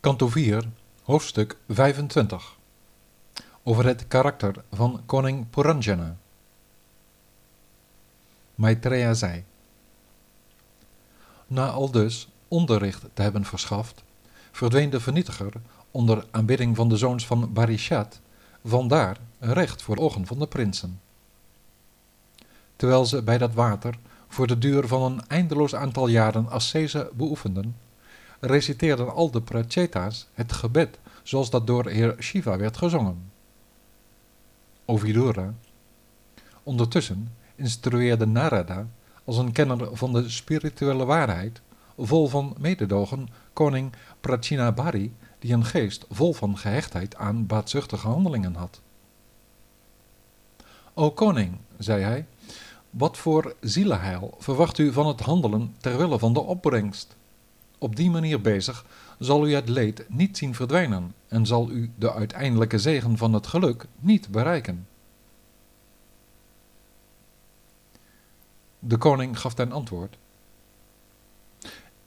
Kanto 4, hoofdstuk 25 Over het karakter van koning Puranjana Maitreya zei Na al dus onderricht te hebben verschaft, verdween de vernietiger onder aanbidding van de zoons van Barishat, vandaar recht voor ogen van de prinsen. Terwijl ze bij dat water voor de duur van een eindeloos aantal jaren ascese beoefenden, reciteerden al de pracheta's het gebed zoals dat door heer Shiva werd gezongen. Ovidura. Ondertussen instrueerde Narada, als een kenner van de spirituele waarheid, vol van mededogen, koning Prachinabari, die een geest vol van gehechtheid aan baatzuchtige handelingen had. O koning, zei hij, wat voor zielenheil verwacht u van het handelen ter wille van de opbrengst? Op die manier bezig zal u het leed niet zien verdwijnen en zal u de uiteindelijke zegen van het geluk niet bereiken. De koning gaf ten antwoord: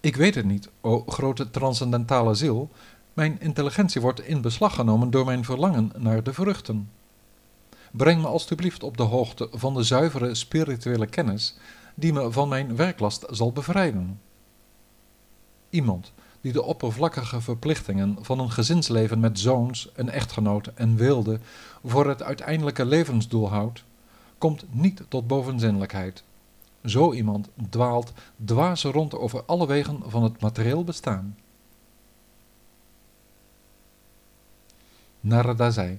Ik weet het niet, o grote transcendentale ziel. Mijn intelligentie wordt in beslag genomen door mijn verlangen naar de vruchten. Breng me alstublieft op de hoogte van de zuivere spirituele kennis die me van mijn werklast zal bevrijden. Iemand die de oppervlakkige verplichtingen van een gezinsleven met zoons, een echtgenoot en wilde voor het uiteindelijke levensdoel houdt, komt niet tot bovenzinnelijkheid. Zo iemand dwaalt dwaze rond over alle wegen van het materieel bestaan. Narada zei: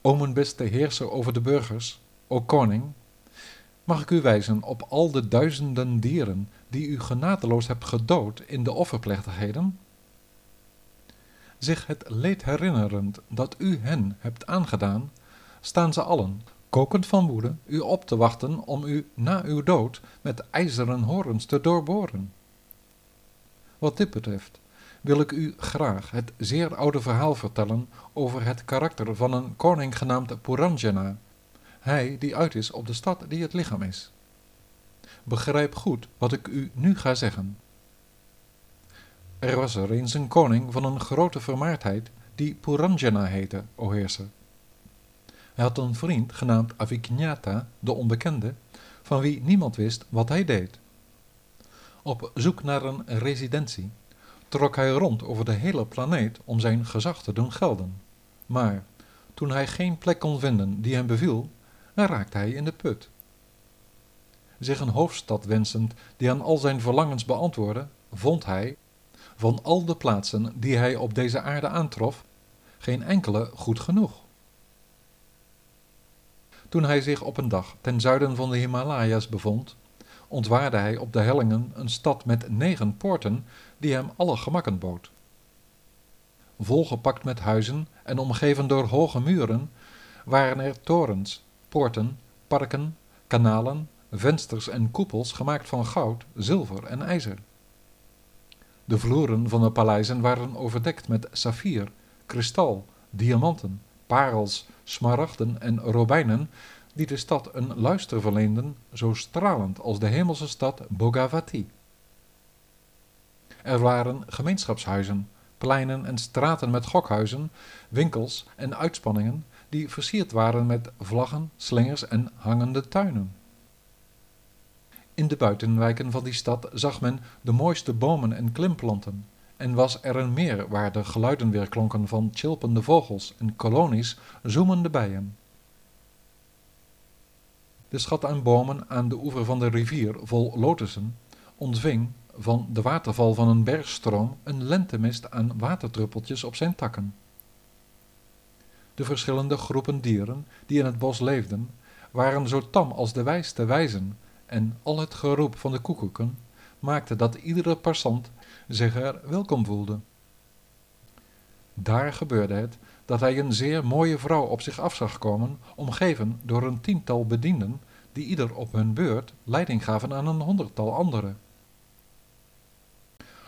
O mijn beste heerser over de burgers, o koning, mag ik u wijzen op al de duizenden dieren die u genadeloos hebt gedood in de offerplechtigheden? Zich het leed herinnerend dat u hen hebt aangedaan, staan ze allen, kokend van woede, u op te wachten om u na uw dood met ijzeren horens te doorboren. Wat dit betreft, wil ik u graag het zeer oude verhaal vertellen over het karakter van een koning genaamd Puranjana, hij die uit is op de stad die het lichaam is. Begrijp goed wat ik u nu ga zeggen. Er was er eens een koning van een grote vermaardheid die Puranjana heette, o heerser. Hij had een vriend genaamd Avignata, de onbekende, van wie niemand wist wat hij deed. Op zoek naar een residentie trok hij rond over de hele planeet om zijn gezag te doen gelden. Maar toen hij geen plek kon vinden die hem beviel, raakte hij in de put. Zich een hoofdstad wensend die aan al zijn verlangens beantwoordde, vond hij, van al de plaatsen die hij op deze aarde aantrof, geen enkele goed genoeg. Toen hij zich op een dag ten zuiden van de Himalaya's bevond, ontwaarde hij op de hellingen een stad met negen poorten die hem alle gemakken bood. Volgepakt met huizen en omgeven door hoge muren, waren er torens, poorten, parken, kanalen, vensters en koepels gemaakt van goud, zilver en ijzer. De vloeren van de paleizen waren overdekt met saffier, kristal, diamanten, parels, smaragden en robijnen, die de stad een luister verleenden, zo stralend als de hemelse stad Bogavati. Er waren gemeenschapshuizen, pleinen en straten met gokhuizen, winkels en uitspanningen, die versierd waren met vlaggen, slingers en hangende tuinen. In de buitenwijken van die stad zag men de mooiste bomen en klimplanten, en was er een meer waar de geluiden weerklonken van chilpende vogels en kolonies zoemende bijen. De schat aan bomen aan de oever van de rivier vol lotussen ontving van de waterval van een bergstroom een lentemist aan waterdruppeltjes op zijn takken. De verschillende groepen dieren die in het bos leefden, waren zo tam als de wijste wijzen, en al het geroep van de koekoeken maakte dat iedere passant zich er welkom voelde. Daar gebeurde het dat hij een zeer mooie vrouw op zich af zag komen, omgeven door een tiental bedienden, die ieder op hun beurt leiding gaven aan een honderdtal anderen.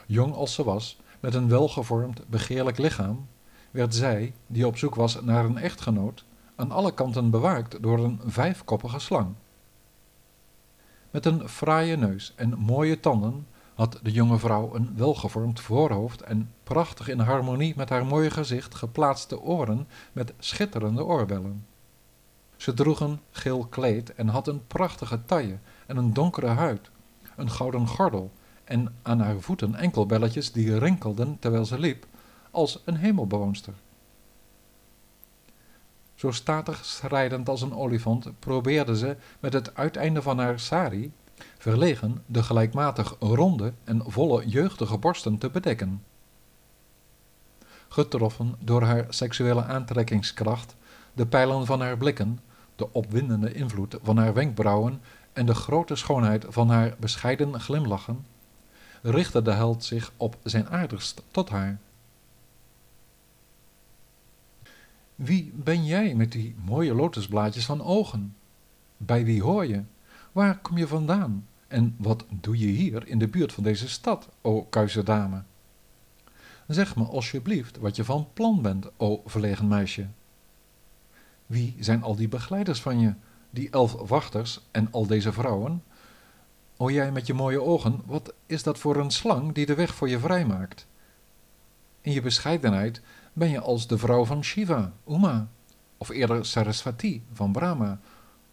Jong als ze was, met een welgevormd, begeerlijk lichaam, werd zij, die op zoek was naar een echtgenoot, aan alle kanten bewaakt door een vijfkoppige slang. Met een fraaie neus en mooie tanden had de jonge vrouw een welgevormd voorhoofd en prachtig in harmonie met haar mooie gezicht geplaatste oren met schitterende oorbellen. Ze droeg een geel kleed en had een prachtige taille en een donkere huid, een gouden gordel en aan haar voeten enkelbelletjes die rinkelden terwijl ze liep, als een hemelbewoonster. Zo statig schrijdend als een olifant probeerde ze met het uiteinde van haar sari verlegen de gelijkmatig ronde en volle jeugdige borsten te bedekken. Getroffen door haar seksuele aantrekkingskracht, de pijlen van haar blikken, de opwindende invloed van haar wenkbrauwen en de grote schoonheid van haar bescheiden glimlachen, richtte de held zich op zijn aardigst tot haar. Wie ben jij met die mooie lotusblaadjes van ogen? Bij wie hoor je? Waar kom je vandaan? En wat doe je hier in de buurt van deze stad, o kuise dame? Zeg me alsjeblieft wat je van plan bent, o verlegen meisje. Wie zijn al die begeleiders van je, die elf wachters en al deze vrouwen? O jij met je mooie ogen, wat is dat voor een slang die de weg voor je vrijmaakt? In je bescheidenheid ben je als de vrouw van Shiva, Uma, of eerder Saraswati van Brahma,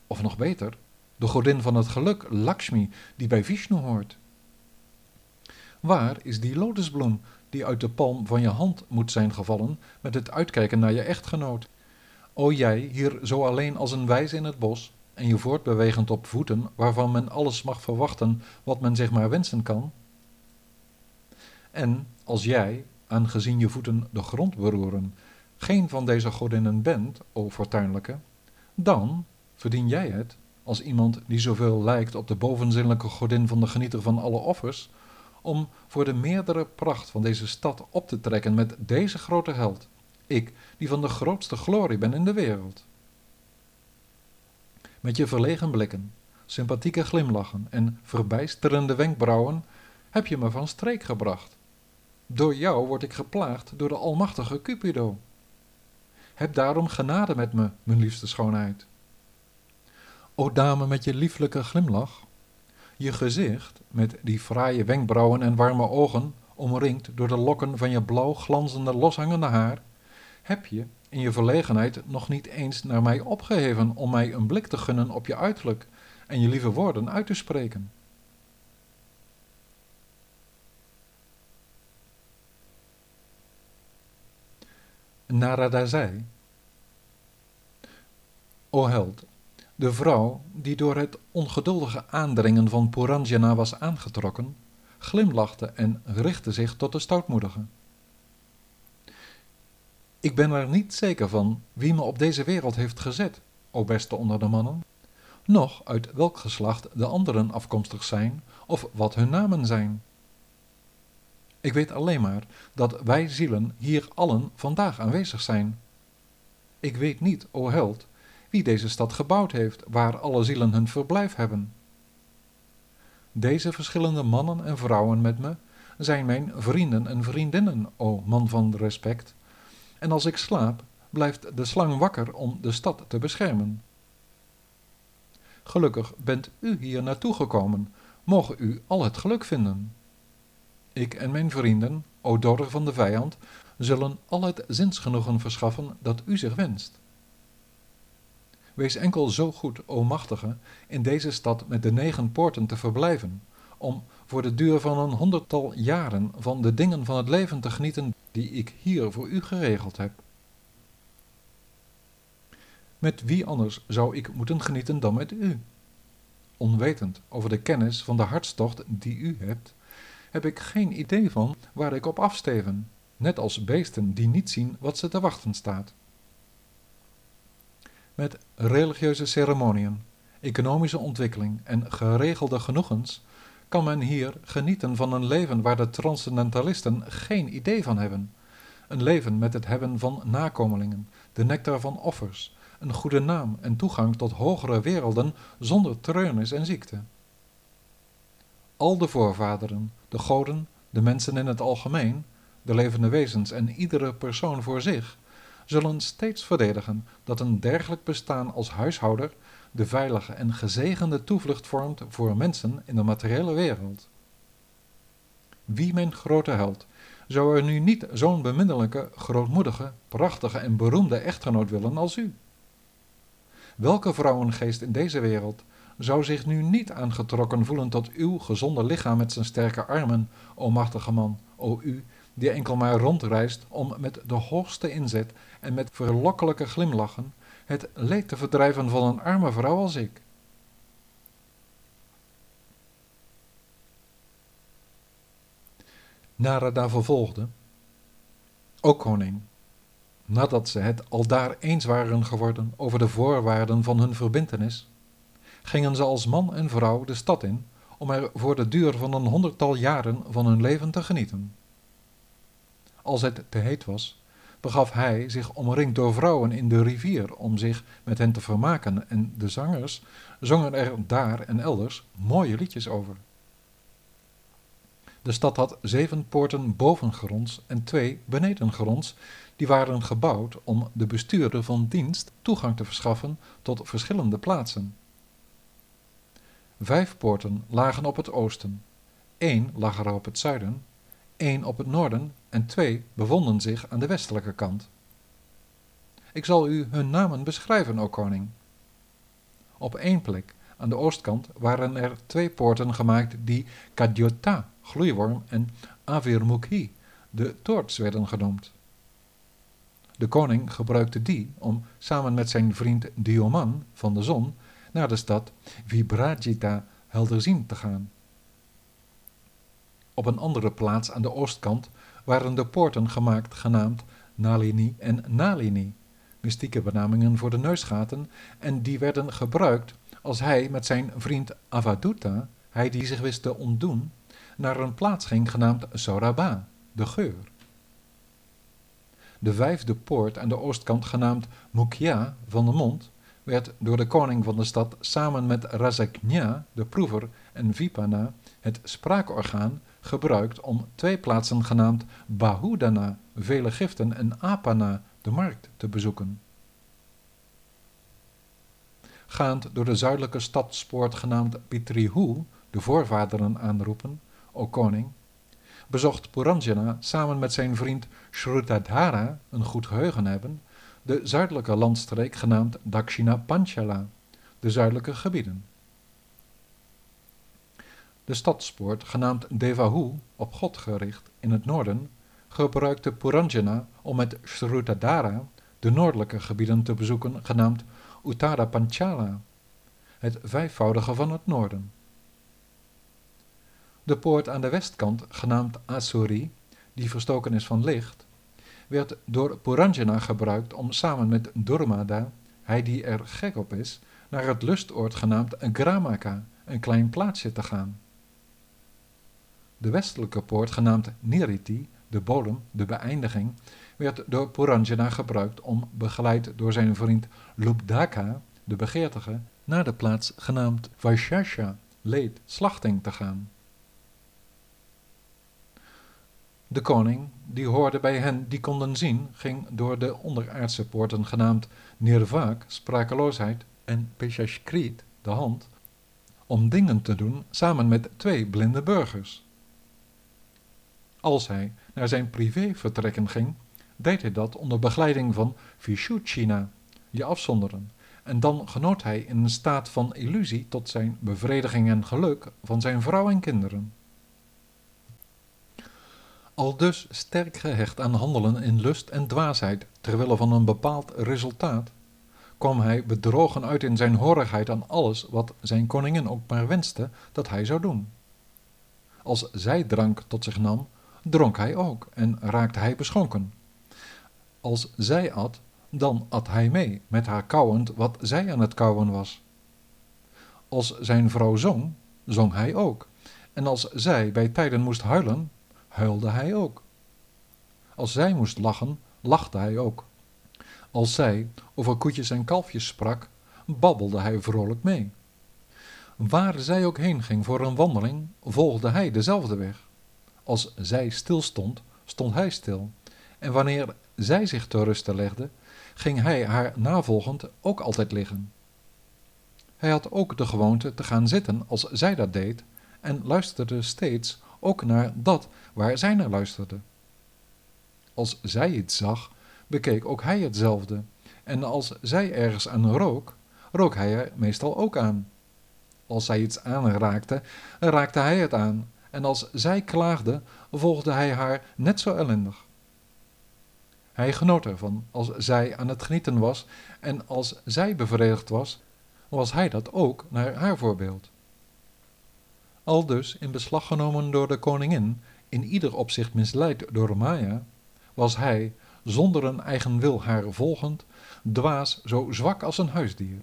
of nog beter, de godin van het geluk, Lakshmi, die bij Vishnu hoort. Waar is die lotusbloem die uit de palm van je hand moet zijn gevallen met het uitkijken naar je echtgenoot? O jij, hier zo alleen als een wijze in het bos, en je voortbewegend op voeten waarvan men alles mag verwachten wat men zich maar wensen kan? En als jij, aangezien je voeten de grond beroeren, geen van deze godinnen bent, o fortuinlijke, dan verdien jij het als iemand die zoveel lijkt op de bovenzinnelijke godin van de genieter van alle offers, om voor de meerdere pracht van deze stad op te trekken met deze grote held, ik die van de grootste glorie ben in de wereld. Met je verlegen blikken, sympathieke glimlachen en verbijsterende wenkbrauwen heb je me van streek gebracht. Door jou word ik geplaagd door de almachtige Cupido. Heb daarom genade met me, mijn liefste schoonheid. O dame met je lieflijke glimlach, je gezicht met die fraaie wenkbrauwen en warme ogen, omringd door de lokken van je blauw glanzende loshangende haar, heb je in je verlegenheid nog niet eens naar mij opgeheven om mij een blik te gunnen op je uiterlijk en je lieve woorden uit te spreken. Narada zei, O held, de vrouw, die door het ongeduldige aandringen van Puranjana was aangetrokken, glimlachte en richtte zich tot de stoutmoedige. Ik ben er niet zeker van wie me op deze wereld heeft gezet, o beste onder de mannen, noch uit welk geslacht de anderen afkomstig zijn of wat hun namen zijn. Ik weet alleen maar dat wij zielen hier allen vandaag aanwezig zijn. Ik weet niet, o held, wie deze stad gebouwd heeft, waar alle zielen hun verblijf hebben. Deze verschillende mannen en vrouwen met me zijn mijn vrienden en vriendinnen, o man van respect, en als ik slaap, blijft de slang wakker om de stad te beschermen. Gelukkig bent u hier naartoe gekomen, mogen u al het geluk vinden. Ik en mijn vrienden, o doder van de vijand, zullen al het zinsgenoegen verschaffen dat u zich wenst. Wees enkel zo goed, o machtige, in deze stad met de negen poorten te verblijven, om voor de duur van een honderdtal jaren van de dingen van het leven te genieten die ik hier voor u geregeld heb. Met wie anders zou ik moeten genieten dan met u? Onwetend over de kennis van de hartstocht die u hebt, heb ik geen idee van waar ik op afsteven, net als beesten die niet zien wat ze te wachten staat met religieuze ceremoniën, economische ontwikkeling en geregelde genoegens kan men hier genieten van een leven waar de transcendentalisten geen idee van hebben. Een leven met het hebben van nakomelingen, de nectar van offers, een goede naam en toegang tot hogere werelden zonder treurnis en ziekte. Al de voorvaderen, de goden, de mensen in het algemeen, de levende wezens en iedere persoon voor zich zullen steeds verdedigen dat een dergelijk bestaan als huishouder de veilige en gezegende toevlucht vormt voor mensen in de materiële wereld. wie mijn grote held, zou er nu niet zo'n beminnelijke, grootmoedige, prachtige en beroemde echtgenoot willen als u? Welke vrouwengeest in deze wereld zou zich nu niet aangetrokken voelen tot uw gezonde lichaam met zijn sterke armen, o machtige man, o u, die enkel maar rondreist om met de hoogste inzet en met verlokkelijke glimlachen het leed te verdrijven van een arme vrouw als ik. Narada vervolgde, O koning, nadat ze het aldaar eens waren geworden over de voorwaarden van hun verbintenis, gingen ze als man en vrouw de stad in om er voor de duur van een honderdtal jaren van hun leven te genieten. Als het te heet was, begaf hij zich omringd door vrouwen in de rivier om zich met hen te vermaken en de zangers zongen er daar en elders mooie liedjes over. De stad had zeven poorten bovengronds en twee benedengronds, die waren gebouwd om de bestuurder van dienst toegang te verschaffen tot verschillende plaatsen. Vijf poorten lagen op het oosten, één lag er op het zuiden, één op het noorden en twee bevonden zich aan de westelijke kant. Ik zal u hun namen beschrijven, o koning. Op één plek, aan de oostkant, waren er twee poorten gemaakt die Kadyota, gloeiworm, en Avirmukhi, de toorts, werden genoemd. De koning gebruikte die om samen met zijn vriend Dioman van de zon naar de stad Vibrajita helderzien te gaan. Op een andere plaats aan de oostkant waren de poorten gemaakt genaamd Nalini en Nalini, mystieke benamingen voor de neusgaten, en die werden gebruikt als hij met zijn vriend Avaduta, hij die zich wist te ontdoen, naar een plaats ging genaamd Sauraba, de geur. De vijfde poort aan de oostkant, genaamd Mukhya van de mond, werd door de koning van de stad samen met Razaknya, de proever, en Vipana, het spraakorgaan, gebruikt om twee plaatsen genaamd Bahudana, vele giften, en Apana, de markt, te bezoeken. Gaand door de zuidelijke stadspoort genaamd Pitrihu, de voorvaderen aanroepen, o koning, bezocht Puranjana samen met zijn vriend Shrutadhara, een goed geheugen hebben, de zuidelijke landstreek genaamd Dakshina Panchala, de zuidelijke gebieden. De stadspoort, genaamd Devahu, op God gericht, in het noorden, gebruikte Puranjana om met Shrutadhara de noordelijke gebieden te bezoeken, genaamd Uttara Panchala, het vijfvoudige van het noorden. De poort aan de westkant, genaamd Asuri, die verstoken is van licht, werd door Puranjana gebruikt om samen met Durmada, hij die er gek op is, naar het lustoord genaamd Gramaka, een klein plaatsje te gaan. De westelijke poort, genaamd Niriti, de bodem, de beëindiging, werd door Puranjana gebruikt om, begeleid door zijn vriend Lubdaka, de begeertige, naar de plaats genaamd Vaishasha, leed, slachting te gaan. De koning, die hoorde bij hen die konden zien, ging door de onderaardse poorten genaamd Nirvaak, sprakeloosheid, en Peshashkrit, de hand, om dingen te doen samen met twee blinde burgers. Als hij naar zijn privévertrekken ging, deed hij dat onder begeleiding van Vishuchina, die afzonderen, en dan genoot hij in een staat van illusie tot zijn bevrediging en geluk van zijn vrouw en kinderen. Al dus sterk gehecht aan handelen in lust en dwaasheid terwille van een bepaald resultaat, kwam hij bedrogen uit in zijn horigheid aan alles wat zijn koningin ook maar wenste dat hij zou doen. Als zij drank tot zich nam, dronk hij ook en raakte hij beschonken. Als zij at, dan at hij mee, met haar kauwend wat zij aan het kauwen was. Als zijn vrouw zong, zong hij ook. En als zij bij tijden moest huilen, huilde hij ook. Als zij moest lachen, lachte hij ook. Als zij over koetjes en kalfjes sprak, babbelde hij vrolijk mee. Waar zij ook heen ging voor een wandeling, volgde hij dezelfde weg. Als zij stilstond, stond hij stil. En wanneer zij zich te rusten legde, ging hij haar navolgend ook altijd liggen. Hij had ook de gewoonte te gaan zitten als zij dat deed en luisterde steeds ook naar dat waar zij naar luisterde. Als zij iets zag, bekeek ook hij hetzelfde, en als zij ergens aan rook, rook hij er meestal ook aan. Als zij iets aanraakte, raakte hij het aan, en als zij klaagde, volgde hij haar net zo ellendig. Hij genoot ervan als zij aan het genieten was, en als zij bevredigd was, was hij dat ook naar haar voorbeeld. Al dus in beslag genomen door de koningin, in ieder opzicht misleid door Maya, was hij, zonder een eigen wil haar volgend, dwaas zo zwak als een huisdier.